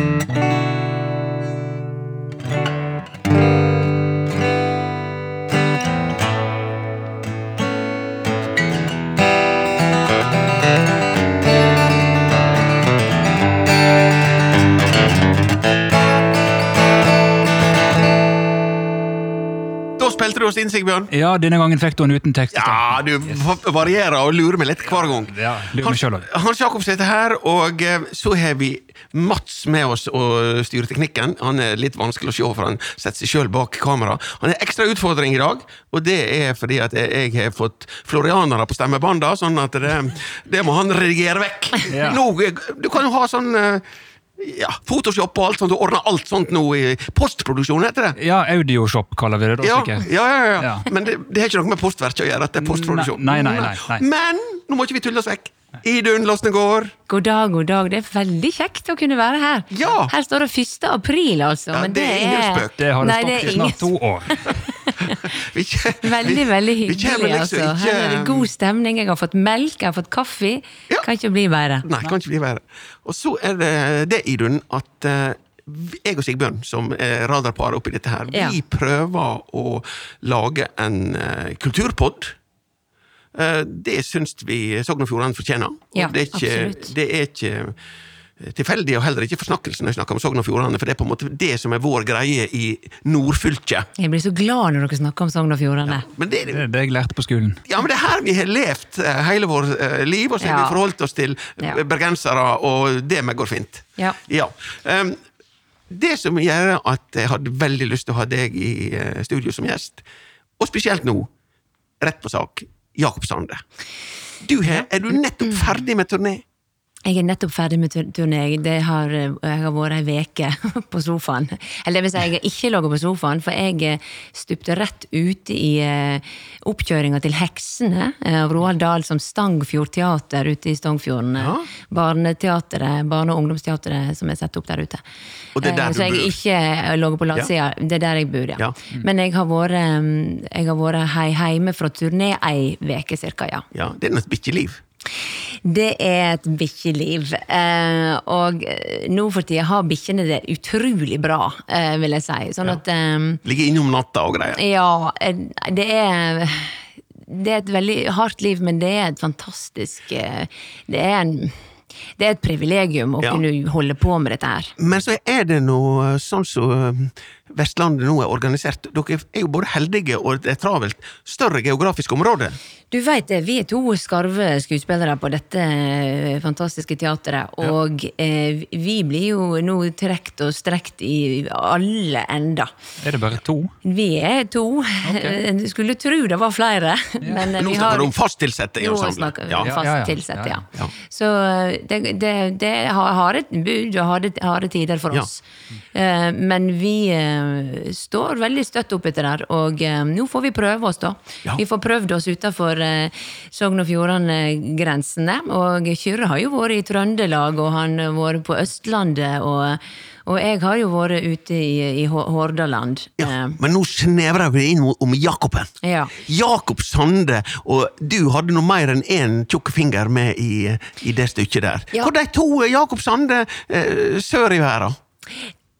Da inn, Sigbjørn. Ja, denne gangen fikk du den uten tekst. Ja, du varierer og lurer meg litt hver gang. Ja, lurer meg selv Hans, Jakob sitter her, og eh, så har vi Mats med oss og styrer teknikken. Han er litt vanskelig å se, for han setter seg sjøl bak kamera. Han har ekstra utfordring i dag, og det er fordi at jeg har fått florianere på stemmebanda, sånn at det, det må han redigere vekk. Ja. Nå, eh, du kan jo ha sånn eh, ja, Photoshop og alt sånt, du ordner alt sånt nå i postproduksjon, heter det. Ja, Audioshop kaller vi det da, Ja, sikkert. ja, ja, ja. Ja. Men det, det har ikke noe med postverket å gjøre. at det er postproduksjon. Nei, nei, nei, nei. Men nå må ikke vi tulle oss vekk. Idun Losnegård. God dag, god dag. Det er veldig kjekt å kunne være her. Ja. Her står det 1. april, altså. Ja, men det er ingen spøk. Det har det stått i snart to år. Vi kje- Veldig, vi- veldig hyggelig. liksom altså. Her er det god stemning. Jeg har fått melk, jeg har fått kaffe. Ja. Kan ikke bli bedre. Nei, kan ikke bli bedre. Og så er det det, Idun, at eh, jeg og Sigbjørn, som er radarparet oppi dette her, Ja. vi prøver å lage en uh, kulturpod. Uh, det syns vi Sogn og Fjordane fortjener. Ja, det, er ikke, det er ikke eh, tilfeldig, og heller ikke forsnakkelse når jeg snakker om Sogn og Fjordane, for det er på en måte det som er vår greie i nordfylket. Jeg blir så glad når dere snakker om Sogn og Fjordane. Ja, det, Det er det jeg lærte på skolen. Ja, men det er her vi har levd eh, hele vår eh, liv, og så har Ja. vi forholdt oss til Ja. eh, bergensere, og det med går fint. Ja. Ehm, det som gjør at jeg hadde veldig lyst til å ha deg i studio som gjest, og spesielt nå, rett på sak, Jakob Sande. Du her, er du nettopp ferdig med turné? Jeg er nettopp ferdig med tur- turné. Det har, eh, jeg har vært ei veke på sofaen. Eller det vil si, jeg har ikke ligget på sofaen, for jeg eh, stupte rett ut i eh, oppkjøringa til Heksene av Roald Dahl som Stangfjord teater ute i Stongfjorden. Ja. Barneteateret, barne- og ungdomsteateret som er satt opp der ute. Og det er der du Så jeg har ikke ligget på latsida. Det er der jeg bor, ja. Ja. Men jeg har vært, jeg har vært hei, hjemme fra turné ei veke cirka, ja. Ja, det er nesten bikkjeliv. Det er et bikkjeliv. Eh, og eh, nå for tida har bikkjene det utrolig bra, eh, vil jeg si. Sånn at eh, Ligger innom natta og greier. Ja, eh, det er Det er et veldig hardt liv, men det er et fantastisk eh, Det er en det er et privilegium å Ja. kunne holde på med dette her. Men så er det noe sånn som eh, Vestlandet nå er organisert. Dere er jo både heldige og det er travelt. Større geografiske områder. Du veit det, vi er to skarve skuespillere på dette eh, fantastiske teatret, og eh, vi blir jo nå trukket og strekt i alle ender. Er det bare to? Vi er to. Du skulle tro det var flere. Men eh, Nå snakker har du om fast tilsatte i ensemblet. Ja. Ja, fast ja, ja. ja. Ja, ja. Så eh, det, det, det har harde bud og harde, tider for Ja. oss. Eh, Men vi eh, står veldig støtt oppi det der, og eh, nå får vi prøve oss, da. Ja. Vi får prøvd oss utafor Sogn og Fjordane-grensene. Og Kyrre har jo vært i Trøndelag, og han har vært på Østlandet, og, og jeg har jo vært ute i, i Hordaland. Ja, men nå snevrer vi inn om Jakoben. Eh, Ja. Jakob Sande, og du hadde noe mer enn én tjukk finger med i, i det stykket der. Ja. Hvor de to eh, Jakob Sande eh, sør i verden?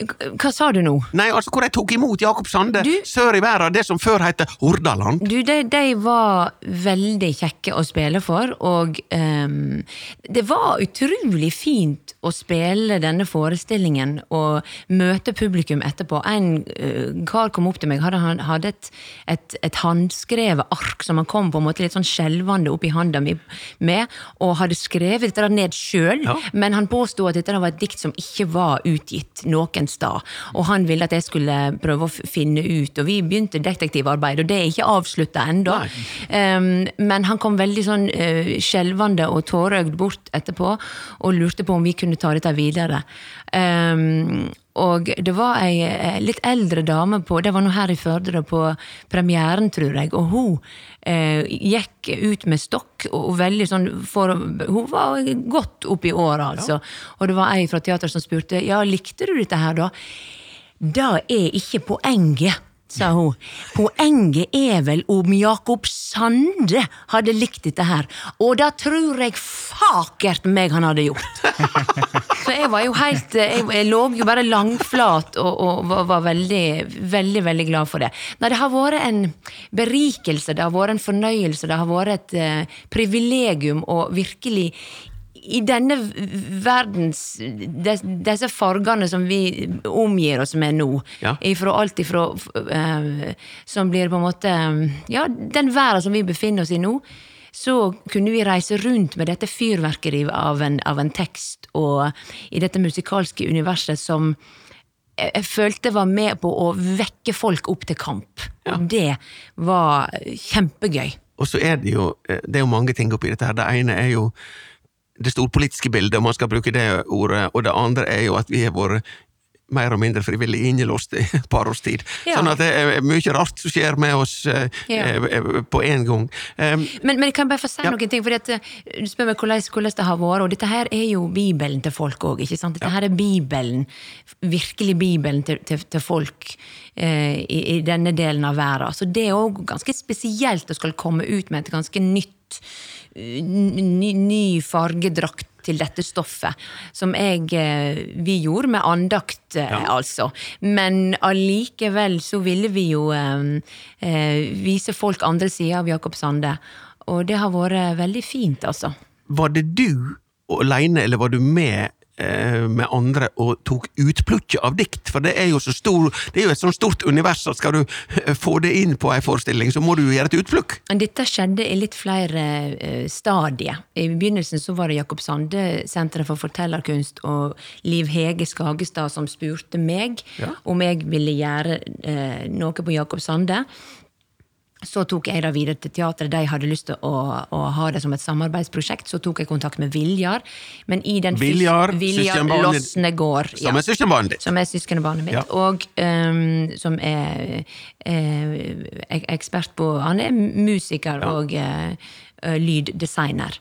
Hva sa du nå? Nei, altså hvor de tok imot Jakob Sande Du- sør i verden, det som før het Hordaland. Du, de, de var veldig kjekke å spille for, og um, det var utrolig fint å spille denne forestillingen og møte publikum etterpå. En uh, kar kom opp til meg, hadde, han hadde et, et, et håndskrevet ark som han kom på en måte litt sånn skjelvende opp i handa mi med, og hadde skrevet dette ned sjøl, Ja. men han påsto at dette var et dikt som ikke var utgitt noen stad, og han ville at jeg skulle prøve å finne ut, og vi begynte detektivarbeid, og det er ikke avslutta ennå. Um, men han kom veldig sånn uh, skjelvende og tårøgd bort etterpå, og lurte på om vi kunne ta dette videre. Um, og det var ei eh, litt eldre dame på Det var nå her i Førde, på premieren, tror jeg. Og hun eh, gikk ut med stokk, og, veldig sånn for, Hun var godt opp i åra, altså. Og det var ei fra teateret som spurte ja, likte du dette her, da. Det er ikke poenget, sa hun. Poenget er vel om Jakob Sande hadde likt dette her. Og det tror jeg fakert meg han hadde gjort. Så jeg var jo helt eh, Jeg, jeg lå jo bare langflat og, og var, var veldig, veldig, veldig glad for det. Nei, det har vært en berikelse, det har vært en fornøyelse, det har vært et uh, privilegium å virkelig i denne verdens des, Disse fargene som vi omgir oss med nå, Ja. ifra alt ifra uh, Som blir på en måte Ja, den verden som vi befinner oss i nå, så kunne vi reise rundt med dette fyrverkeriet av av en tekst, og i dette musikalske universet som jeg, jeg følte var med på å vekke folk opp til kamp. Og det var kjempegøy. Og så er det jo eh, det er jo mange ting oppi dette her. Det ene er jo det storpolitiske bildet, om man skal bruke det ordet, og det andre er jo at vi har vært mer og mindre frivillig innelåst i et par års tid. Ja. Sånn at det er mye rart som skjer med oss eh, Ja. eh, på en gang. Um, Men, men jeg kan bare få si Ja. noen ting, eh, du spør meg hvordan, hvordan det har vært, og dette her er jo bibelen til folk òg, ikke sant? Dette her er bibelen, virkelig bibelen til, til, til folk eh, i, i denne delen av verden. Så det er òg ganske spesielt å skal komme ut med et ganske nytt eh, ny, ny fargedrakt til dette stoffet, som jeg, eh, vi gjorde med andakt, ja. altså. Men allikevel så ville vi jo eh, eh, vise folk andre sider av Jakob Sande, og det har vært veldig fint, altså. var det du aleine, eller var du med eh, med andre og tok utplukket av dikt? For det er jo så stor, det er jo et sånt stort univers at skal du eh, få det inn på ei forestilling, så må du gjøre et utplukk. Dette skjedde i litt flere eh, stadier. I begynnelsen så var det Jakob Sande, Senteret for fortellerkunst, og Liv Hege Skagestad som spurte meg Ja. om jeg ville gjøre eh, noe på Jakob Sande. Så tok jeg det videre til teatret. De hadde lyst til å, å ha det som et samarbeidsprosjekt. Så tok jeg kontakt med Viljar. Men i den Viljar, Viljar Losnegård. Som er søskenbarnet ditt. Som er søskenbarnet mitt. Ja. Og um, som er er, ekspert på Han er musiker og uh, lyddesigner. lyddesigner.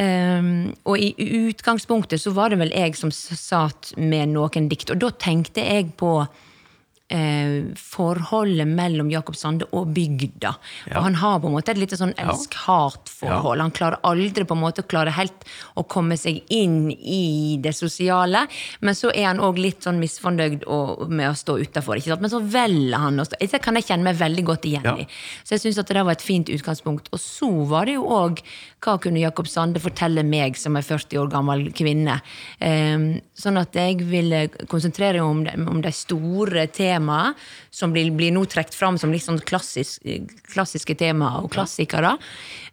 Um, og i utgangspunktet så var det vel jeg som satt med noen dikt, og da tenkte jeg på eh, forholdet mellom Jakob Sande og bygda. og han har på en måte et litt sånn elsk-hat-forhold. Han klarer aldri på en måte å klare helt å komme seg inn i det sosiale, men så er han òg litt sånn misfornøyd med å stå utafor. Men så velger han å stå Det kan jeg kjenne meg veldig godt igjen Ja. i. Så jeg syns at det var et fint utgangspunkt. Og så var det jo òg hva kunne Jakob Sande fortelle meg som er 40 år gammel kvinne. Eh, sånn at jeg ville konsentrere meg om, om de store temaene som blir, blir nå trukket fram som litt sånn klassisk, klassiske temaer og klassikere.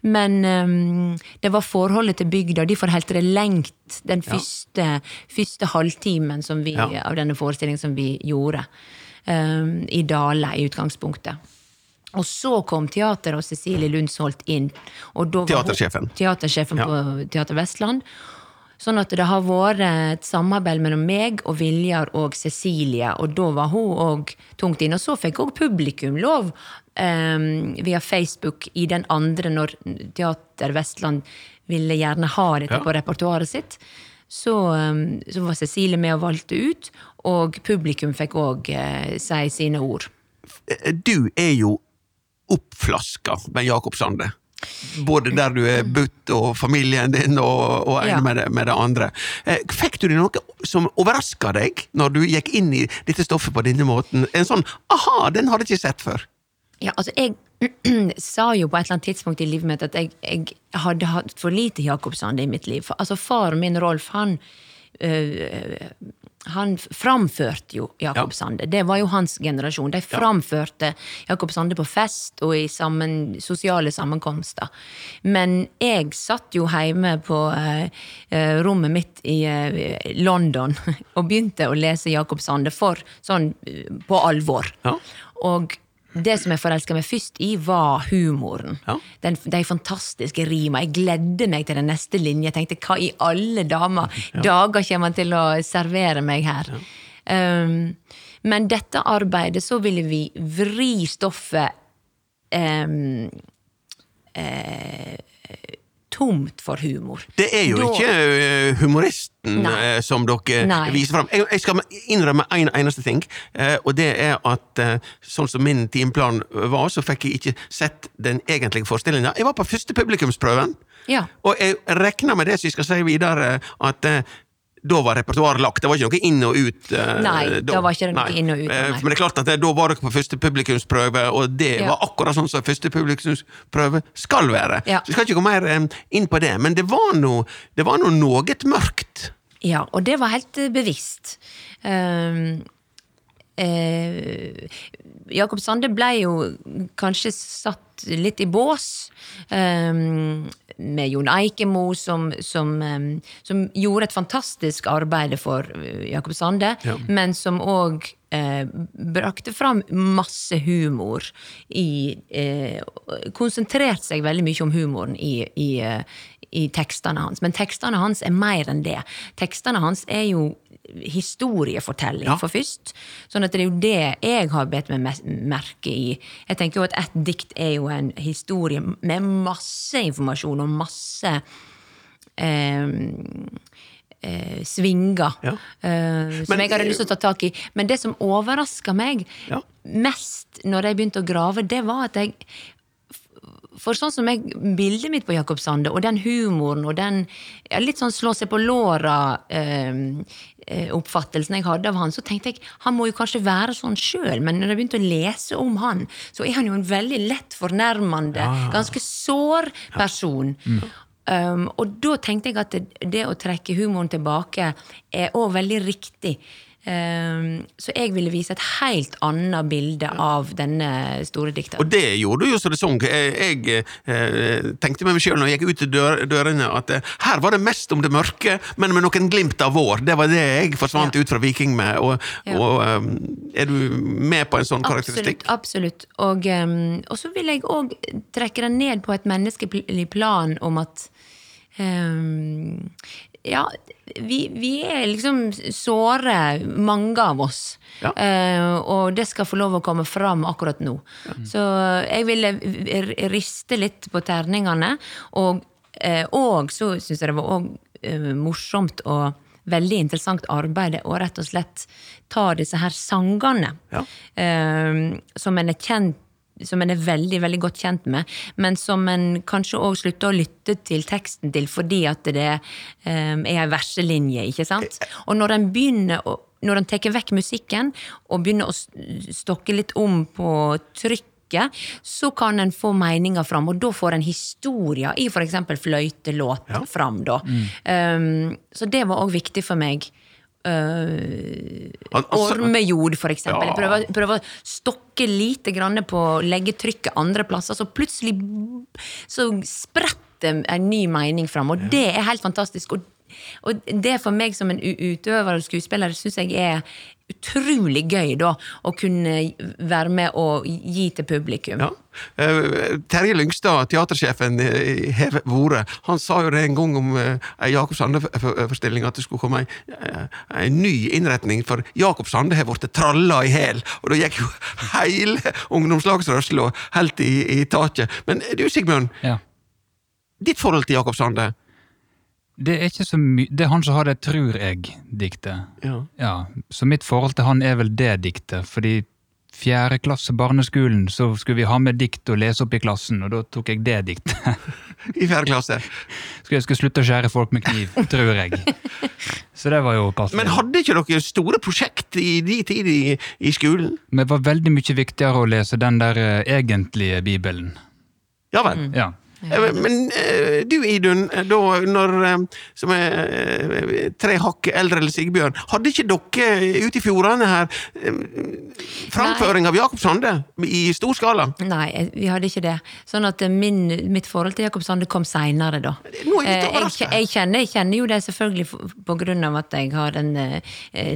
Men um, det var forholdet til bygda, derfor holdt det lengt den første, første halvtimen som vi, av denne forestillingen som vi gjorde. Um, I Dale, i utgangspunktet. Og så kom teateret og Cecilie Lundsholt inn. Og Teatersjefen. Teatersjefen Ja. på Teater Vestland. Sånn at det har vært et samarbeid mellom meg og Viljar og Cecilie, og da var hun òg tungt inne. Og så fikk òg publikum lov um, via Facebook i den andre, når Teater Vestland ville gjerne ha dette Ja. på repertoaret sitt. Så, um, så var Cecilie med og valgte ut, og publikum fikk òg uh, si sine ord. Eh, Du er jo oppflaska med Jakob Sande. Både der du er budt, og familien din, og, og Ja. med, det, med det andre. Eh, Fikk du noe som overraska deg når du gikk inn i dette stoffet på denne måten? En sånn 'aha, den har jeg ikke sett før'? Ja, altså jeg sa jo på et eller annet tidspunkt i livet mitt at jeg, jeg hadde hatt for lite Jacobsande i mitt liv. For, altså Faren min, Rolf, han øh, han framførte jo Jakob Ja. Sande. Det var jo hans generasjon. De framførte Jakob Sande på fest og i sammen, sosiale sammenkomster. Men jeg satt jo hjemme på eh, eh, rommet mitt i eh, London og begynte å lese Jakob Sande for sånn eh, på alvor. Ja. Og det som jeg forelska meg først i, var humoren. Ja. Den, de fantastiske rima. Jeg gledde meg til den neste linje. Jeg tenkte hva i alle damer dager kommer han til å servere meg her? Um, men dette arbeidet, så ville vi vri stoffet um, eh, tomt for humor. Det er jo Da- ikke eh, humoristen Nei. eh, som dere Nei. viser fram. Jeg, jeg skal innrømme en eneste ting, eh, og det er at sånn som min timeplan var, så fikk jeg ikke sett den egentlige forestillinga. Jeg var på første publikumsprøven, Ja. og jeg regner med det som jeg skal si videre, at da var repertoaret lagt. Det var ikke noe inn og ut. Uh, Nei, da var ikke det noe Nei. inn og ut, Eh, nei. Men det er klart at det, da var dere på første publikumsprøve, og det Ja. var akkurat sånn som første publikumsprøve skal være. Ja. Så vi skal ikke gå mer um, inn på det, men det var nå det var noe mørkt. Ja, og det var helt eh, bevisst. Um, uh, Jakob Sande ble jo kanskje satt litt i bås. Um, med Jon Eikemo, som, som, som gjorde et fantastisk arbeid for uh, Jakob Sande, Ja. men som òg eh, brakte fram masse humor i eh, Konsentrerte seg veldig mye om humoren i, i, eh, i tekstene hans. Men tekstene hans er mer enn det. Tekstene hans er jo historiefortelling, Ja. for først. Sånn at det er jo det jeg har bedt meg merke i. Jeg tenker jo at ett dikt er jo en historie med masse informasjon og masse eh, eh, svinger Ja. eh, som Men- jeg hadde lyst til å ta tak i. Men det som overraska meg Ja. mest når jeg begynte å grave, det var at jeg for sånn som jeg, bildet mitt på Jakob Sande, og den humoren og den ja, litt sånn slå seg på låra-oppfattelsen jeg hadde av han, så tenkte jeg han må jo kanskje være sånn sjøl, men når jeg begynte å lese om han, så er han jo en veldig lett fornærmende, ganske sår person. Um, og da tenkte jeg at det, det å trekke humoren tilbake er òg veldig riktig. Um, så jeg ville vise et helt annet bilde av denne store dikteren. Og det gjorde du jo så det sang. Jeg, jeg eh, tenkte med meg sjøl når jeg gikk ut dør, dørene, at eh, her var det mest om det mørke, men med noen glimt av vår. Det var det jeg forsvant Ja. ut fra Viking med. Og, Ja. og eh, er du med på en sånn karakteristikk? Absolutt. absolutt. Og, um, og så vil jeg òg trekke den ned på et menneskelig plan om at um, Ja, vi, vi er liksom såre, mange av oss. Ja. Uh, og det skal få lov å komme fram akkurat nå. Så jeg ville riste litt på terningene. Og, uh, og så syns jeg det var òg uh, morsomt og veldig interessant arbeid å rett og slett ta disse her sangene, Ja. eh, som en er kjent som en er veldig veldig godt kjent med, men som en kanskje òg slutter å lytte til teksten til fordi at det um, er ei verselinje, ikke sant? Og når en begynner å når en tar vekk musikken og begynner å stokke litt om på trykket, så kan en få meninger fram, og da får en historier i f.eks. fløytelåt Ja. fram. da. Um, så det var òg viktig for meg. Uh, Al- altså- ormejord, eksempel. Ja. Prøve, prøver å stokke lite grann på å legge trykket andre plasser, så plutselig så spretter en ny mening fram, og det er helt fantastisk. Og, og det for meg som en utøver og skuespiller syns jeg er utrolig gøy, da, å kunne være med og gi til publikum. Ja. Eh, Terje Lyngstad, teatersjefen i vært. Han sa jo det en gang om uh, ei Jakob Sande-forestilling, at det skulle komme ei, eh, ei ny innretning, for Jakob Sande har blitt tralla i hæl, og da gikk jo hele ungdomslagsrørsla helt i, i taket. Men du, Sigbjørn, Ja. ditt forhold til Jakob Sande? Det er ikke så mye Det er han som har det 'Trur jeg'-diktet. Ja. Ja, så mitt forhold til han er vel det diktet, fordi fjerde klasse barneskolen så skulle vi ha med dikt og lese opp i klassen, og da tok jeg det diktet. I fjerde klasse. Skulle jeg skulle slutte å skjære folk med kniv, tror jeg. Så det var jo passende. Men hadde ikke dere store prosjekt i de tid i, i skolen? Men det var veldig mye viktigere å lese den der eh, egentlige bibelen. Ja vel. Ja. Eh, Men eh, du Idun, eh, da når, som er tre hakk eldre enn Sigbjørn, hadde ikke dere ute i fjordene her framføring framføring av Jakob Sande i stor skala? Nei, vi hadde ikke det. Sånn at min, mitt forhold til Jakob Sande kom seinere, da. Nå er jeg litt jeg, jeg, kjenner, jeg kjenner jo det selvfølgelig på grunn av at jeg har en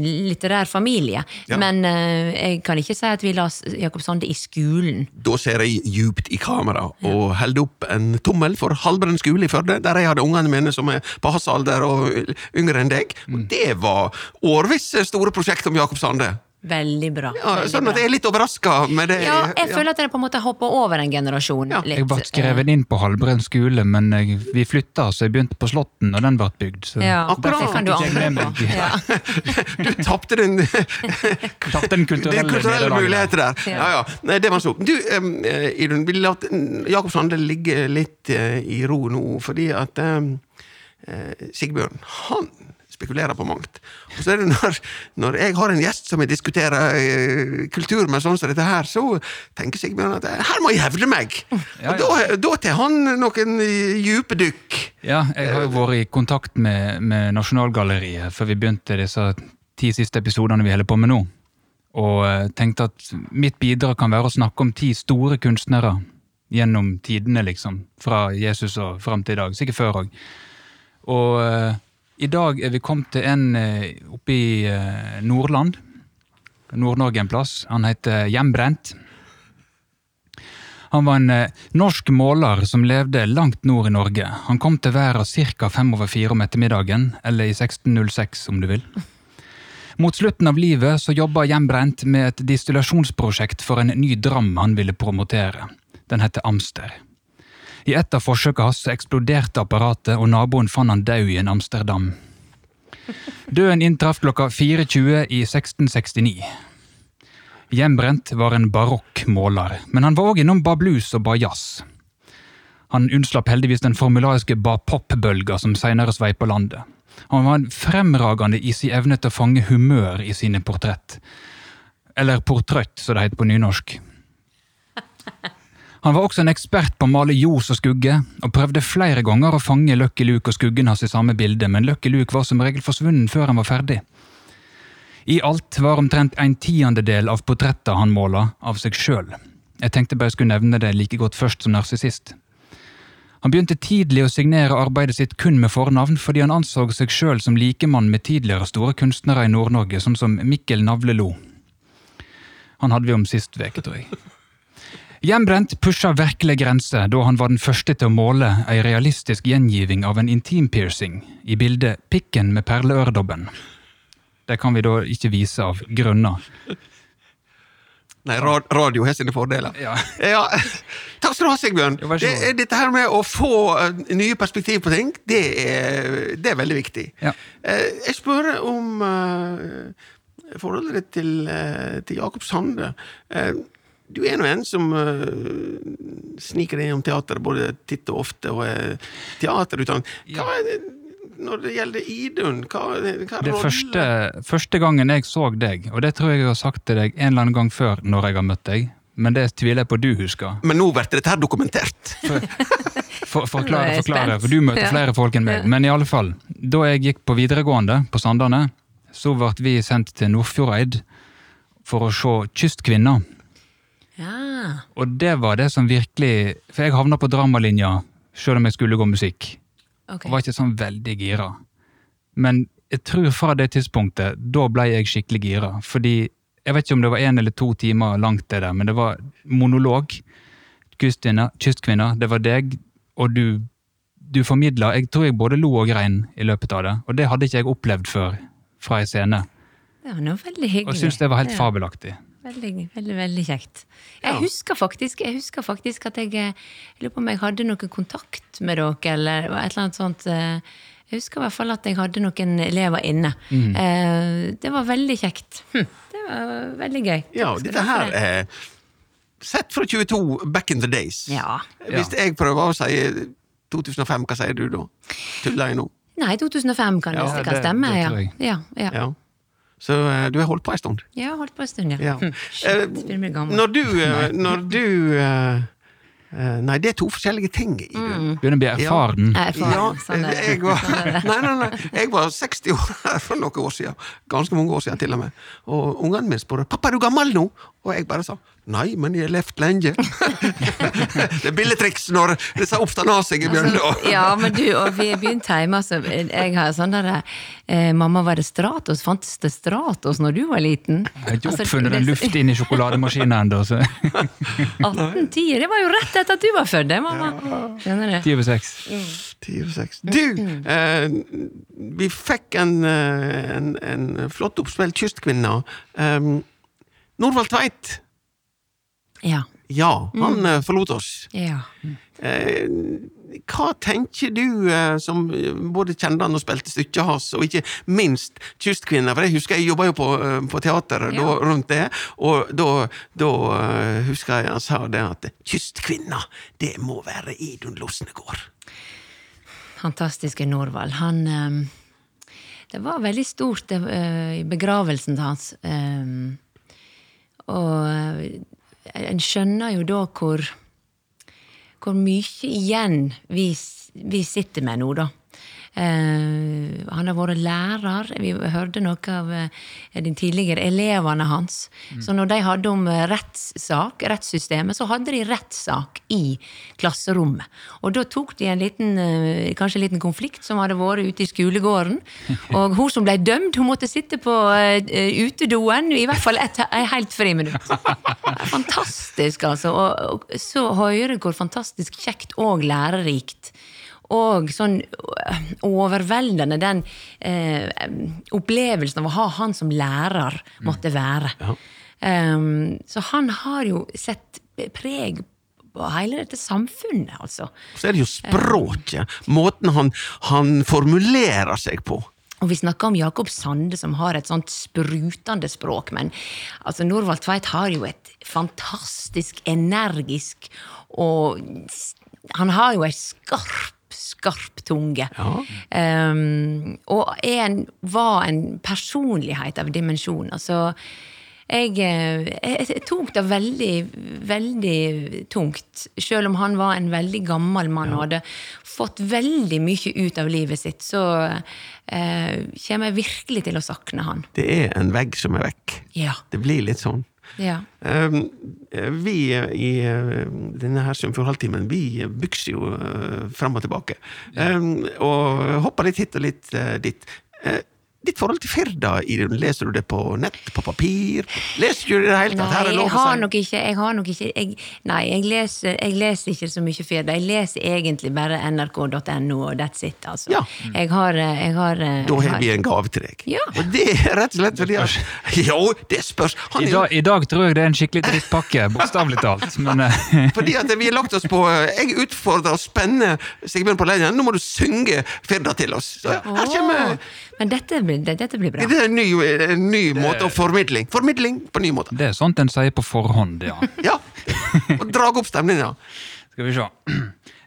litterær familie. Ja. Men jeg kan ikke si at vi la Jakob Sande i skolen. Da ser jeg djupt i kamera og holder opp en tommel for Halbrenn skole i Førde, der jeg hadde ungene mine som er på hans alder og yngre enn deg. Og det var årvis store prosjekt om Jakob Sande. Veldig bra. Ja, veldig sånn bra. at jeg er litt overraska med det. Ja, jeg føler at jeg på en måte hopper over en generasjon. Ja, litt. Jeg ble skrevet inn på Halbrand skole, men jeg, vi flytta, så jeg begynte på Slåtten og den ble bygd. Så Ja, Akkurat. det kan du angre på. Ja. Du tapte den tapte den kulturelle, Den kulturelle muligheten der. Ja. Ja, ja. Nei, det var så. Du, um, Idun, vi la Jakob Sande ligge litt uh, i ro nå, fordi at um, eh, Sigbjørn, han spekulerer på mangt. Og så er det når, når jeg har en gjest som jeg diskuterer eh, kultur med, sånn som dette her, så tenker Sigbjørn at eh, her må jeg hevde meg! Ja, Og da, da tar han noen djupe dype dykk. Ja, jeg har jo vært i kontakt med, med Nasjonalgalleriet før vi begynte disse ti siste episodene vi holder på med nå. Og eh, tenkte at mitt bidrag kan være å snakke om ti store kunstnere gjennom tidene, liksom. Fra Jesus og fram til i dag. Sikkert før òg. Og eh, i dag er vi kommet til en eh, oppe i eh, Nordland. Nord-Norge en plass. Han heter Hjembrent. Han var en eh, norsk måler som levde langt nord i Norge. Han kom til verden ca. fem over fire om ettermiddagen, eller i 1606 om du vil. Mot slutten av livet så jobba Hjembrent med et distillasjonsprosjekt for en ny dram han ville promotere. Den heter Amster. I et av forsøkene hans eksploderte apparatet, og naboen fant han død i en Amsterdam. Døden inntraff klokka 4.20 i 1669. Hjembrent var en barokk måler, men han var òg innom bar blues og bar jazz. Han unnslapp heldigvis den formulariske bar pop-bølga som senere sveipa landet. Han var fremragende i sin evne til å fange humør i sine portrett. Eller portrøtt, som det heter på nynorsk. Han var også en ekspert på å male ljos og skugge, og prøvde flere ganger å fange Lucky Luke og skuggen hans i samme bilde, men Lucky Luke var som regel forsvunnet før han var ferdig. I alt var omtrent en tiendedel av portrettene han måla, av seg sjøl. Jeg tenkte bare jeg skulle nevne det like godt først som narsissist. Han begynte tidlig å signere arbeidet sitt kun med fornavn, fordi han anså seg sjøl som likemann med tidligere store kunstnere i Nord-Norge, sånn som Mikkel Navlelo. Han hadde vi om sist uke, tror jeg. Hjembrent pusha virkelig grenser da han var den første til å måle ei realistisk gjengiving av en intimpiercing i bildet Pikken med perleøredobben. Det kan vi da ikke vise av grunner. Nei, rad, radio har sine fordeler. Ja. Ja, Takk skal du ha, Sigbjørn. Det, dette her med å få eh, nye perspektiv på ting, det er, det er veldig viktig. Ja. Eh, jeg spør om eh, forholdet ditt til, til Jakob Sande. Eh, du er nå en som uh, sniker deg innom teateret både titt og ofte, og er teaterutdannet. Hva er det, når det gjelder Idun, hva, hva Det Det første, første gangen jeg så deg, og det tror jeg jeg har sagt til deg en eller annen gang før når jeg har møtt deg, men det tviler jeg på du husker. Men nå blir dette her dokumentert. For, er forklare, forklare, for du møter flere folk enn meg. Men i alle fall, da jeg gikk på videregående på Sandane, så ble vi sendt til Nordfjordeid for å se Kystkvinna. Ja. Og det var det som virkelig For jeg havna på dramalinja selv om jeg skulle gå musikk. Okay. Og var ikke sånn veldig gira. Men jeg tror fra det tidspunktet, da ble jeg skikkelig gira. Fordi jeg vet ikke om det var én eller to timer langt, det der, men det var monolog. Kystkvinner, det var deg, og du, du formidla Jeg tror jeg både lo og grein i løpet av det, og det hadde ikke jeg opplevd før fra ei scene. Det var noe veldig hyggelig. Og syntes det var helt fabelaktig. Veldig, veldig, veldig kjekt. Jeg Ja. husker faktisk jeg husker faktisk at jeg eh, jeg lurer på om jeg hadde noen kontakt med dere, eller et eller annet sånt. eh, Jeg husker i hvert fall at jeg hadde noen elever inne. Mm. Eh, Det var veldig kjekt. Hm, Det var veldig gøy. Ja, dette her det. er sett fra 22 back in the days. Ja. Hvis jeg prøver å si 2005, hva sier du da? Tuller jeg nå? Nei, 2005 kan Ja, det det, kan stemme. det jeg. Ja, ja. Ja. Så eh, du har holdt på en stund? Har holdt på en stund, ja. Ja. Hm, Eh, Shit, begynner å gammel. Når du, eh, når du eh, eh, Nei, det er to forskjellige ting. Mm. Begynner å bli erfaren. Er erfaren, Ja, sånn er jeg var, Sånn det. nei, nei, nei, jeg var 60 år for noen år siden. Ganske mange år siden til og med. Og ungene mine spurte 'pappa, er du gammel nå?' Og jeg bare sa 'nei, men jeg har levd lenge'. det er billedtriks når det disse oppstår av seg i bjørnda. Ja, men du, og vi begynte hjemme, altså. Jeg har sånn der eh, Mamma, var det Stratos? Fantes det Stratos når du var liten? Jeg har ikke Altså, oppfunnet den luft inn i sjokolademaskinen ennå, så 1810, det var jo rett etter at du var født, det, mamma. Skjønner du? ti over seks. Ti over seks. Du, eh, vi fikk en, eh, en, en flott oppspilt kystkvinne. Um, Norvald Tveit, Ja. ja, han mm. forlot oss. ja. Eh, hva tenker du, eh, som eh, både kjente han og spilte stykket hans, og ikke minst Kystkvinner? For jeg husker jeg jobba jo på, eh, på teateret Ja. da, rundt det, og da, da eh, husker jeg han sa det at Kystkvinner, det må være Idun Losnegård. Fantastiske Norvald. Han eh, det var veldig stort eh, i begravelsen hans. Um, og eh, en skjønner jo da hvor hvor mye igjen vi, vi sitter med nå, da. Uh, han har vært lærer. Vi hørte noe av uh, de tidligere elevene hans. Mm. Så når de hadde om rettssak, rettssystemet, så hadde de rettssak i klasserommet. Og da tok de en liten, kanskje en liten konflikt som hadde vært ute i skolegården. Og hun som ble dømt, hun måtte sitte på utedoen i hvert fall et, et helt friminutt. Fantastisk, altså. Og, og så høre hvor fantastisk kjekt og lærerikt og sånn øh, overveldende den eh, opplevelsen av å ha han som lærer måtte være. Ja. Um, så han har jo sett preg på hele dette samfunnet, altså. Så er det jo språket. Måten han, han formulerer seg på. Og Vi snakker om Jakob Sande, som har et sånt sprutende språk. Men altså, Norvald Tveit har jo et fantastisk energisk og Han har jo ei skarp skarp tunge. Ja. Um, og en, var en personlighet av dimensjoner. Så jeg, eh, jeg, jeg, tok det veldig, veldig tungt. Selv om han var en veldig gammel mann ja. og hadde fått veldig mye ut av livet sitt, så eh, kommer jeg virkelig til å sakne han. Det er en vegg som er vekk. Ja. Det blir litt sånn. Ja. Um, vi i uh, denne her Sunnfjord-halvtimen vi bykser jo uh, fram og tilbake. Um, og hopper litt hit og litt uh, dit. Ditt forhold til Firda, leser du det på nett, på papir? Leser du det i det hele tatt? Nei, jeg har nok ikke, jeg har nok ikke jeg, Nei, jeg leser, jeg leser, ikke så mye Firda. Jeg leser egentlig bare nrk.no, og that's it, altså. Ja. Jeg har, jeg har Da har vi en gave til deg. Ja. Og det er rett og slett fordi at Jo, det spørs! I dag, I, dag, tror jeg det er en skikkelig drittpakke, bokstavelig talt. Men, fordi at vi har lagt oss på Jeg utfordrer og spenner Sigbjørn på leien. Nå må du synge Firda til oss. Så her kommer men dette blir, dette blir bra. Det er en ny, en ny måte å formidling. Formidling på ny måte. Det er sånt en sier på forhånd, ja. ja. Og drag opp stemninga. Skal vi se.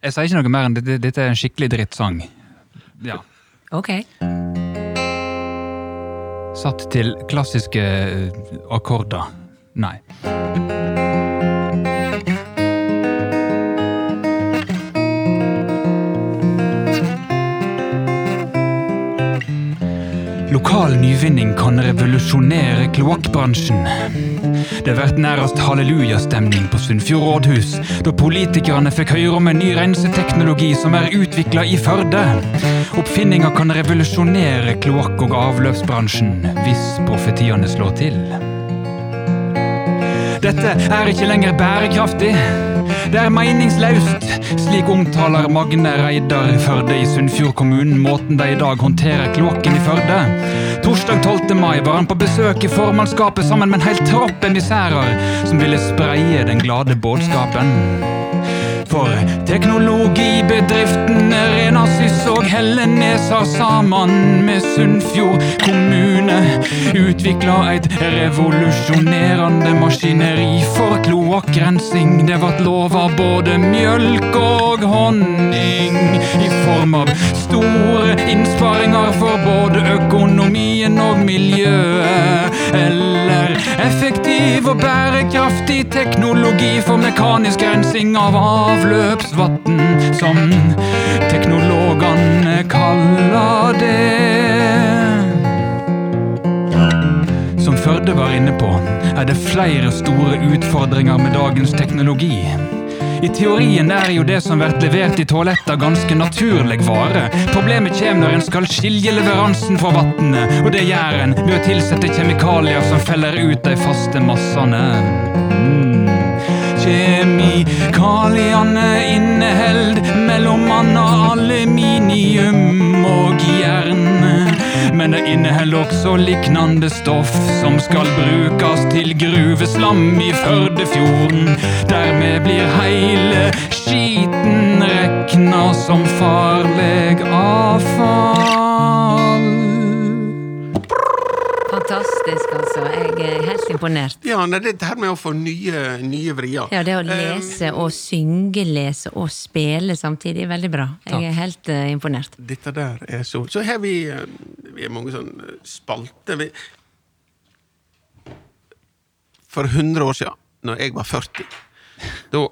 Jeg sier ikke noe mer enn dette, dette er en skikkelig drittsang. Ja. Ok. Satt til klassiske eh, akkorder. Nei. Lokal nyvinning kan revolusjonere kloakkbransjen. Det har vært nærmest hallelujastemning på Sunnfjord rådhus, da politikerne fikk høre om en ny renseteknologi som er utvikla i Førde. Oppfinninga kan revolusjonere kloakk- og avløpsbransjen, hvis profetiene slår til. Dette er ikke lenger bærekraftig. Det er meningsløst. Slik omtaler Magne Reidar Førde i Sunnfjord kommune måten de i dag håndterer kloakken i Førde. Torsdag 12. mai var han på besøk i formannskapet sammen med en hel tropp emissærer som ville spreie den glade budskapen. For teknologibedriften Renasys og Hellenes har sammen med Sunnfjord kommune utvikla et revolusjonerende maskineri for kloakkrensing. Det vart lova både mjølk og honning i form av store innsparinger for både økonomien og miljøet. Eller effektiv og bærekraftig teknologi for mekanisk rensing av avfall avløpsvatn, som teknologene kaller det. Som Førde var inne på, er det flere store utfordringer med dagens teknologi. I teorien er jo det som blir levert i toaletter ganske naturlig vare. Problemet kommer når en skal skilje leveransen fra vannet, og det gjør en ved å tilsette kjemikalier som feller ut de faste massene. Mm. Kjemikaliene inneheld mellom anna aluminium og jern. Men det inneholder også liknande stoff som skal brukes til gruveslam i Førdefjorden. Dermed blir heile skiten rekna som farleg avfall. Fantastisk, altså. Jeg er helt imponert. Ja, nei, det her med å få nye, nye vrier. Ja, det å Um, lese og synge, lese og spille samtidig, veldig bra. Jeg er helt uh, imponert. Dette der er så Så har vi eh, Vi er mange sånne spalter. Vi, for 100 år siden, når jeg var 40, da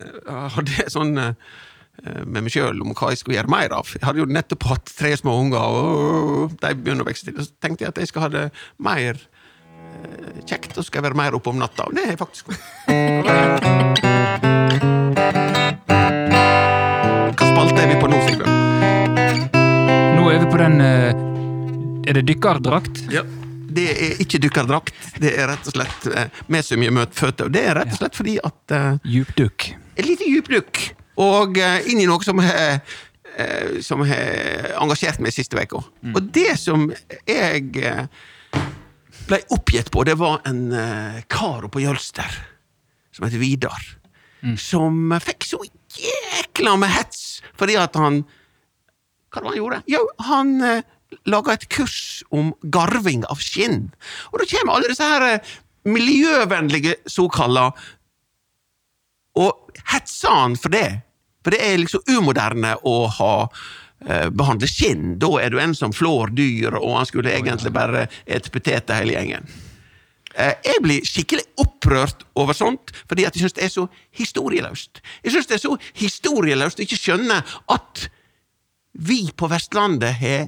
eh, hadde jeg sånn eh, med meg sjøl om hva jeg skulle gjøre mer av. Jeg hadde jo nettopp hatt tre små unger, og de begynner å vokse til. Så tenkte jeg at jeg skal ha det mer eh, kjekt, og skal være mer oppe om natta. Og det har jeg faktisk. Hva spalte er vi på nå, Sigbjørn? Nå er vi på den eh, Er det dykkerdrakt? Ja. Det er ikke dykkerdrakt. Det er rett og slett eh, med så mye møtføtter. Og det er rett og slett fordi at eh, Djupdukk. Et lite djupdykk. Og eh, inn i noe som har eh, som har engasjert meg siste uka. Og det som jeg eh, ble oppgitt på, det var en kar kar på Jølster som heter Vidar. Som fikk så jækla med hets fordi at han Hva var det han gjorde? Jo, han eh, laga et kurs om garving av skinn. Og da kommer alle disse her eh, miljøvennlige såkalla og hetsa han for det. For det er liksom umoderne å ha eh, behandle skinn. Da er du en som flår dyr, og han skulle egentlig bare ete poteter hele gjengen. Eh, jeg blir skikkelig opprørt over sånt, fordi jeg syns det er så historieløst. Jeg syns det er så historieløst å ikke skjønne at vi på Vestlandet har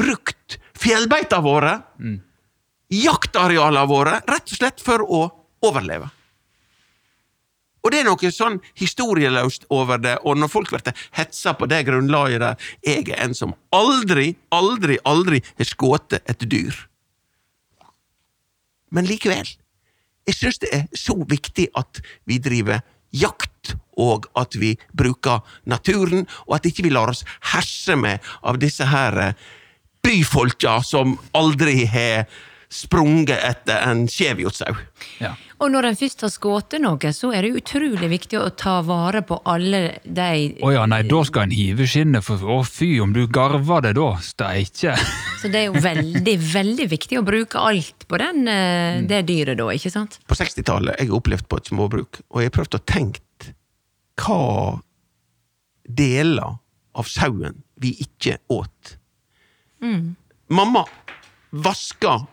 brukt fjellbeita våre, jaktarealene våre, rett og slett for å overleve. Og det er noe sånn historieløst over det, og når folk blir hetsa på det grunnlaget der jeg er en som aldri, aldri, aldri har skutt et dyr. Men likevel, jeg syns det er så viktig at vi driver jakt, og at vi bruker naturen, og at ikke vi lar oss herse med av disse her eh, byfolka som aldri har sprunget etter en skjevjordsau. Ja. Og når en først har skutt noe, så er det utrolig viktig å ta vare på alle de Å ja, nei, da skal en hive skinnet, for å fy, om du garver det da, steike! Så det er jo veldig, veldig viktig å bruke alt på den, eh, det dyret da, ikke sant? På 60-tallet jeg har opplevd på et småbruk, og jeg har prøvd å tenke hva deler av sauen vi ikke åt. Mamma vaska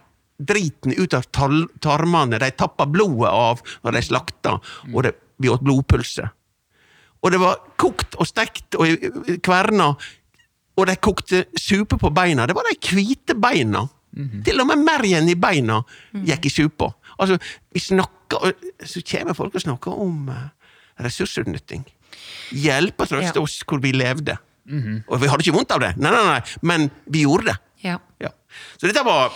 driten ut av tarmene, de tappa blodet av når de slakta, og det, vi åt blodpølse. Og det var kokt og stekt og kverna, og de kokte supe på beina. Det var de hvite beina. Til og med mergen i beina gikk i supa. Altså, vi snakker, og så kommer folk og snakker om eh, ressursutnytting. Hjelpe og trøste Ja. oss hvor vi levde. Og vi hadde ikke vondt av det, nei, nei, nei, men vi gjorde det. Ja. Ja. Så dette var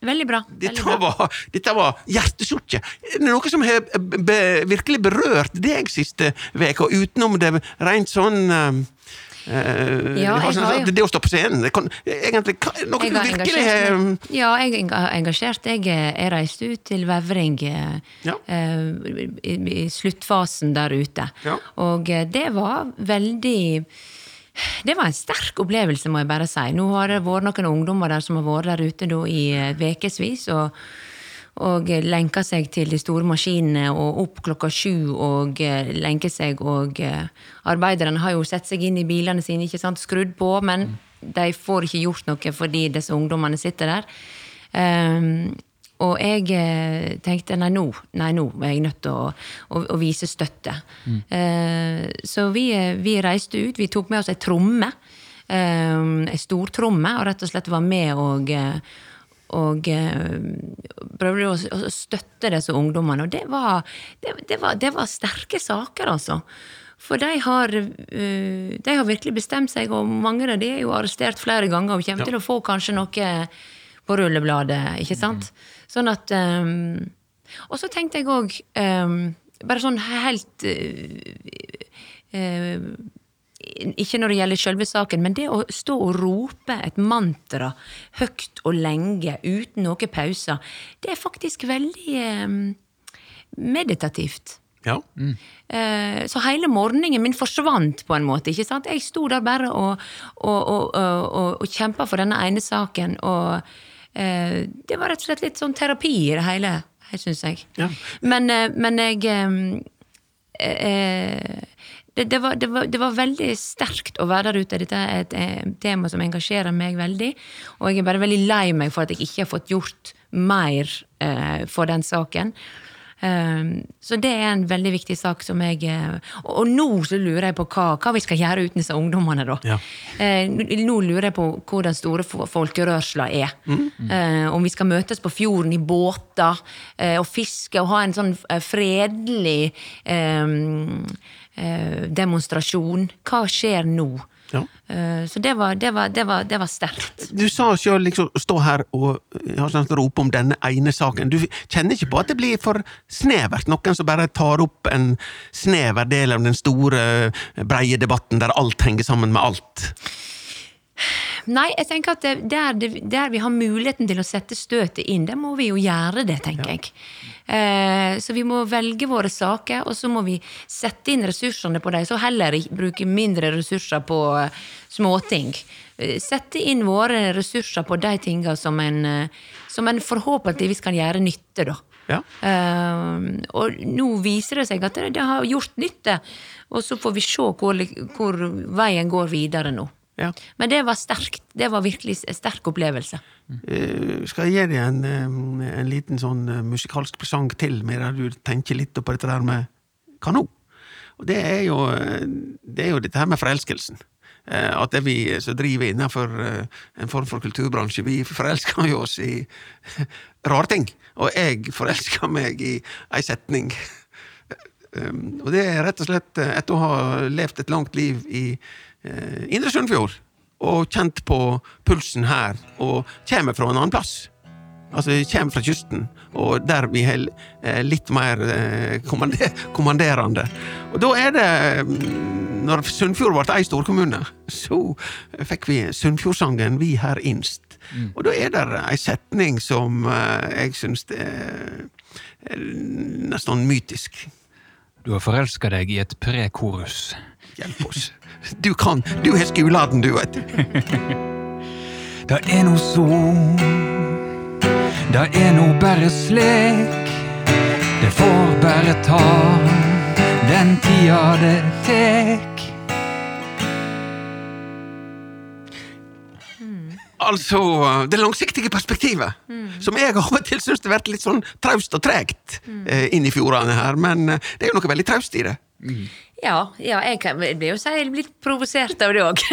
Veldig bra. Veldig dette bra. var, dette var hjertesukket. Er noe som har be, virkelig berørt deg siste uke, utenom det rent sånn uh, Ja, jeg sånn- har Det å stå på scenen det kan, egentlig, hva- Noe du har virkelig har. Ja, jeg har engasjert. Jeg, eh, jeg reiste ut til Vevring eh, Ja. uh, i, i sluttfasen der ute. Ja. Og det var veldig Det var en sterk opplevelse, må jeg bare si. Nå har det vært noen ungdommer der som har vært der ute da i eh, ukevis. Og, og lenka seg til de store maskinene og opp klokka sju og eh, lenke seg. Og eh, arbeiderne har jo sett seg inn i bilene sine, ikke sant, skrudd på, men de får ikke gjort noe fordi disse ungdommene sitter der. Ehm, og jeg eh, tenkte nei nå, nei, nå er jeg nødt til å, å, å vise støtte. Eh, så vi, eh, vi reiste ut. Vi tok med oss ei tromme. Eh, ei stortromme, og rett og slett var med og eh, og eh, prøvde å, å støtte disse ungdommene. Og det var, det, det, var, det var sterke saker, altså. For de har, de har virkelig bestemt seg, og mange av de er jo arrestert flere ganger og kommer til å få kanskje noe på rullebladet, ikke sant? Sånn at um, Og så tenkte jeg òg, bare sånn helt uh, uh, ikke når det gjelder selve saken, men det å stå og rope et mantra høyt og lenge uten noen pauser, det er faktisk veldig eh, meditativt. Ja. Eh, så hele morgenen min forsvant på en måte. ikke sant? Jeg sto der bare og, og, og, og, og kjempa for denne ene saken. og Det var rett og slett litt sånn terapi i det hele, syns jeg. Ja. Men, eh, men jeg eh, eh, det, det, var, det, var, det var veldig sterkt å være der ute. Dette er et eh, tema som engasjerer meg veldig. Og jeg er bare veldig lei meg for at jeg ikke har fått gjort mer eh, for den saken. Um, så det er en veldig viktig sak som jeg eh, Og, nå så lurer jeg på hva, hva vi skal gjøre uten disse ungdommene, da. Ja. Eh, nå lurer jeg på hvor den store fo- folkerørsla er. Mm. om vi skal møtes på fjorden i båter eh, og fiske og ha en sånn eh, fredelig eh, eh, demonstrasjon. Hva skjer nå? Ja. Eh, så det var, det var, det var, det var sterkt. Du sa sjøl liksom stå her og sånn, rope om denne ene saken. Du kjenner ikke på at det blir for snevert? Noen som bare tar opp en snever del av den store, breie debatten der alt henger sammen med alt? Nei, jeg tenker at det, der, der vi har muligheten til å sette støtet inn, der må vi jo gjøre det, tenker jeg. Eh, så vi må velge våre saker, og så må vi sette inn ressursene på dem. Så heller bruke mindre ressurser på eh, småting. Eh, Sette inn våre ressurser på de tinga som en, eh, som en forhåpentligvis kan gjøre nytte, da. Ja. Uh, og nå viser det seg at det, det har gjort nytte, og så får vi se hvor, hvor veien går videre nå. Ja. Men det var sterkt. Det var virkelig en sterk opplevelse. Uh, skal jeg gi deg en, eh, en liten sånn eh, musikalsk presang til, med der du tenker litt på dette der med kano? Og det er jo, eh, det er jo dette her med forelskelsen. At det vi som driver innenfor en form for kulturbransje, vi forelsker jo oss i rare ting. Og jeg forelsker meg i ei setning. Um, og det er rett og slett etter å ha levd et langt liv i eh, Indre Sunnfjord, og kjent på pulsen her, og kommer fra en annen plass. Altså, vi kommer fra kysten, og der vi har eh, litt mer eh, kommanderende. Og da er det mm, Når Sunnfjord ble ei storkommune, så fikk vi Sunnfjordsangen 'Vi her innst'. Og da er det ei setning som jeg syns er, er nesten mytisk. Du har forelska deg i et prekorus. Hjelp oss. Du kan. Du har skuladen, du, vet du. Det er no så Det er no bare slik Det får bare ta Den tida det tek Altså, det langsiktige perspektivet, som jeg av og til syns har vært litt sånn traust og tregt eh, inn i fjordene her, men eh, det er jo noe veldig traust i det. Ja, ja jeg kan, jeg blir jo si litt provosert av det òg.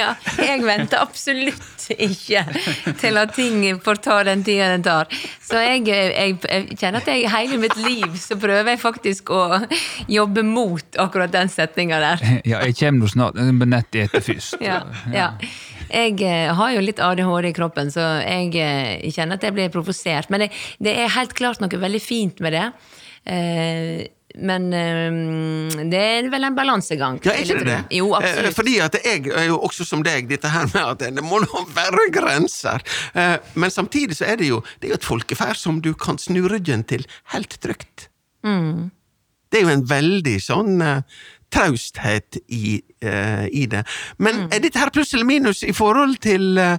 ja, jeg venter absolutt ikke til at ting får ta den tida den tar. Så jeg, jeg, jeg kjenner at jeg hele mitt liv så prøver jeg faktisk å jobbe mot akkurat den setninga der. Ja, jeg kommer nå snart, men nett etter først. Ja, ja. Jeg eh, har jo litt ADHD i kroppen, så jeg eh, kjenner at jeg blir provosert. Men det, det er helt klart noe veldig fint med det. Eh, men um, det er vel en balansegang. Ja, er ikke det det? Jo, Eh, absolutt. Fordi at jeg er jo også som deg, dette her med at det må nå være grenser. Eh, Men samtidig så er det jo det er jo et folkeferd som du kan snu ryggen til helt trygt. Mm. Det er jo en veldig sånn eh, trausthet i, uh, i det. Men Mm. er dette her pluss eller minus i forhold til uh,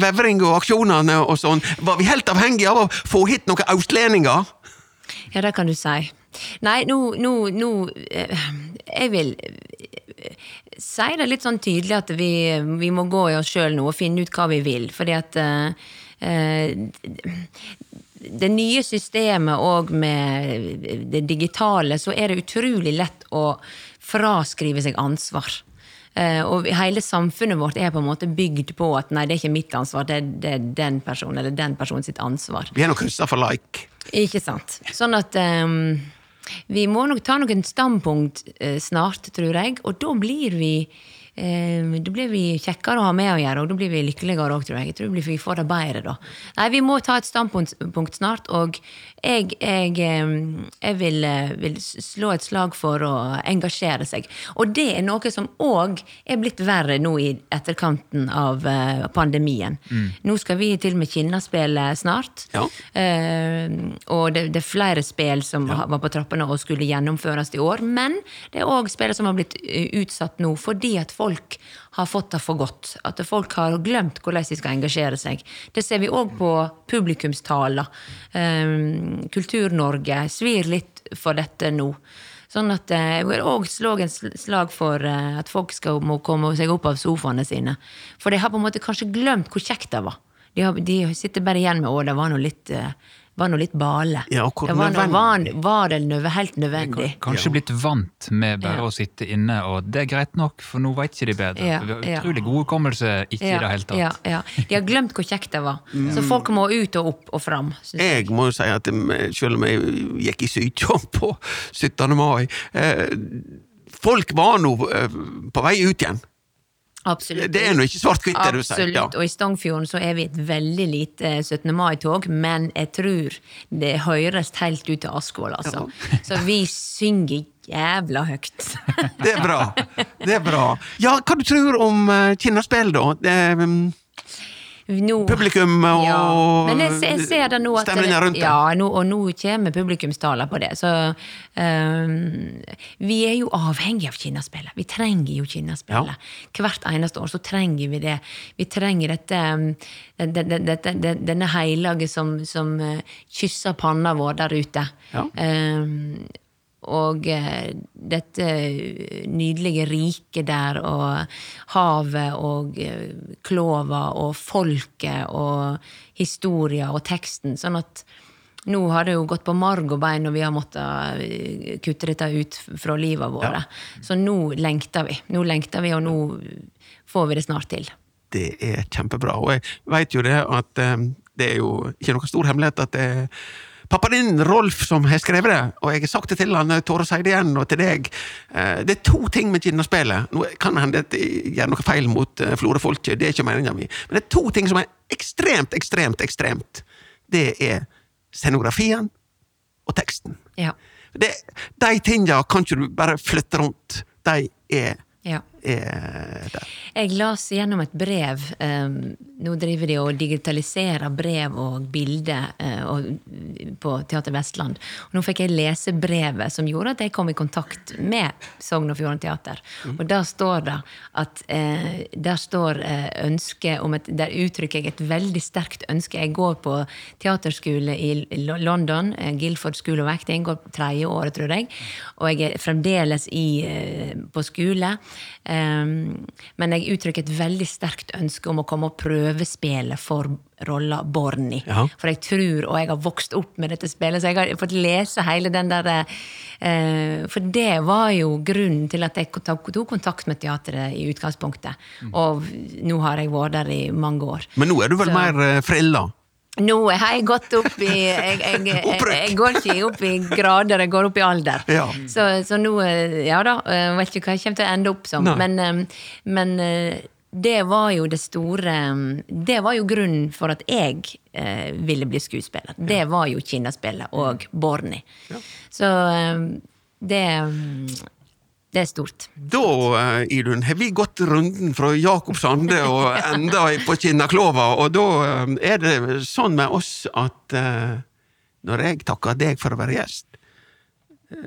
vevring og aksjonene og sånn? Var vi helt avhengige av å få hit noen østlendinger? Ja, det kan du si. Nei, nå, nå, nå eh, Jeg vil eh, si det litt sånn tydelig at vi, vi må gå i oss sjøl nå og finne ut hva vi vil. Fordi at eh, det nye systemet og med det digitale, så er det utrolig lett å fraskrive seg ansvar. Og hele samfunnet vårt er på en måte bygd på at nei, det er ikke mitt ansvar, det er, det er den personen eller den personen sitt ansvar. Vi er kryssa for like. Ikke sant. Sånn at um, vi må nok ta noen standpunkt uh, snart, tror jeg, og da blir vi ehm, da blir vi kjekkere å ha med å gjøre, og da blir vi lykkeligere òg, tror jeg. Jeg tror vi får det bedre da. Nei, vi må ta et standpunkt snart, og jeg, jeg, ehm, jeg vil, eh, vil slå et slag for å engasjere seg. Og det er noe som òg er blitt verre nå i etterkanten av pandemien. pandemien. Nå skal vi til og med kinnaspillet snart. Ja. Eh, og det, det er flere spill som ja. var på trappene og skulle gjennomføres i år. Men det er òg spill som har blitt eh, utsatt nå fordi at folk har fått det for godt. At folk har glemt hvordan de skal engasjere seg. Det ser vi òg på publikumstaler. Um, Kultur-Norge svir litt for dette nå. Sånn at eh, Jeg vil òg slå en slag for eh, at folk skal må komme seg opp av sofaene sine. For de har på en måte kanskje glemt hvor kjekt det var. De, har, de sitter bare igjen med 'å, det var noe litt eh, var nå litt bale. Ja, og hvor det var, noe, var, var det nøve, helt nødvendig? Kanskje blitt vant med bare Ja. å sitte inne, og det er greit nok, for nå vet ikke de bedre. Ja, Vi har ja. Utrolig god hukommelse ikke i det hele tatt. Ja, ja. De har glemt hvor kjekt det var. Mm. Så folk må ut og opp og fram. jeg. Jeg må jo si at eh, selv om jeg gikk i sykdom på 17. mai eh, Folk var nå eh, på vei ut igjen. Absolutt. Det er nå ikke svart-hvitt, det du sier. Absolutt. Ja. Og i Stongfjorden så er vi et veldig lite eh, 17. mai-tog, men jeg tror det høres helt ut til Askvoll, altså. Så vi synger jævla høyt. Det er bra. Det er bra. Ja, hva du tror om uh, Kinnaspill, da? Det, um, Nå, publikum og ja. Men jeg, jeg ser det nå at stemningen rundt det. Ja, nå, og nå kommer publikumstaler på det. Så um, vi er jo avhengig av Kinaspillet. Vi trenger jo Kinnaspillet. Hvert eneste år så trenger vi det. Vi trenger dette um, den- den- den- dette- denne hellige som, som eh, kysser panna vår der ute. Ja. Ehm, og eh, dette nydelige riket der, og havet og eh, klova og folket og historia og teksten. Sånn at nå har det jo gått på marg og bein og vi har måttet eh, kutte dette ut fra livet våre. Så nå lengter vi. Nå lengter vi, og nå får vi det snart til. det er kjempebra. Og jeg veit jo det at det er jo ikke noe stor hemmelighet at det er pappa din, Rolf, som har skrevet det. Og jeg har sagt det til han, jeg tør å si det igjen, og til deg. Eh, det er to ting med Kinnaspillet. Nå kan hende at jeg gjør noe feil mot uh, Florø-folket, det er ikke meninga mi. Men det er to ting som er ekstremt, ekstremt, ekstremt. Det er scenografien og teksten. Ja. Det, de tinga kan ikke du bare flytte rundt. De er, ja. Er der. Jeg las gjennom et brev. Um, nå driver de og digitaliserer brev og bilder eh, på Teater Vestland. Og nå fikk jeg lese brevet som gjorde at jeg kom i kontakt med Sogn og Fjordane Teater. Og der står det at eh, Der står ønsket om et Der uttrykker jeg et veldig sterkt ønske. Jeg går på teaterskole i London, Guilford School of Acting, går tredje året, tror jeg. Og jeg er fremdeles i, eh, på skole. Men jeg uttrykker et veldig sterkt ønske om å komme og prøvespille for rolla Borny. Ja. For jeg tror, og jeg har vokst opp med dette spillet, så jeg har fått lese hele den der eh, For det var jo grunnen til at jeg tok kontakt med teatret i utgangspunktet. Og nå har jeg vært der i mange år. Men nå er du vel Så- mer uh, frilla? Nå har jeg gått opp i Jeg, jeg, jeg, jeg går ikke opp i grader, jeg går opp i alder. Ja. Så, så nå eh, Ja da, jeg vet ikke hva jeg kommer til å ende opp som. Men, eh, men eh, det var jo det store eh, Det var jo grunnen for at jeg eh, ville bli skuespiller. Det var jo Kinnaspillet og Borny. Så eh, det mm, Det er stort. Da, eh, Idun, har vi gått runden fra Jakob Sande og enda på Kinnaklova, og da eh, er det sånn med oss at eh, når jeg takker deg for å være gjest,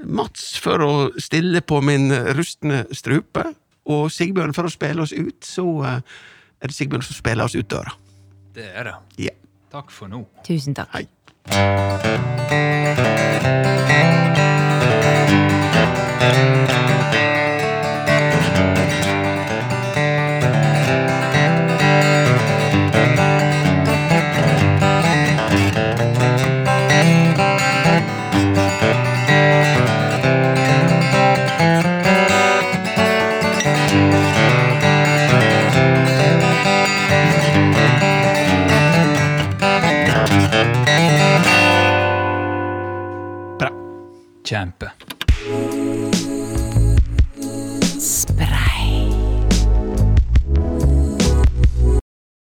Mats for å stille på min rustne strupe, og Sigbjørn for å spille oss ut, så er det Sigbjørn som spiller oss ut døra. Det er det. Ja. Takk for nå. Tusen takk. Hei. Camp.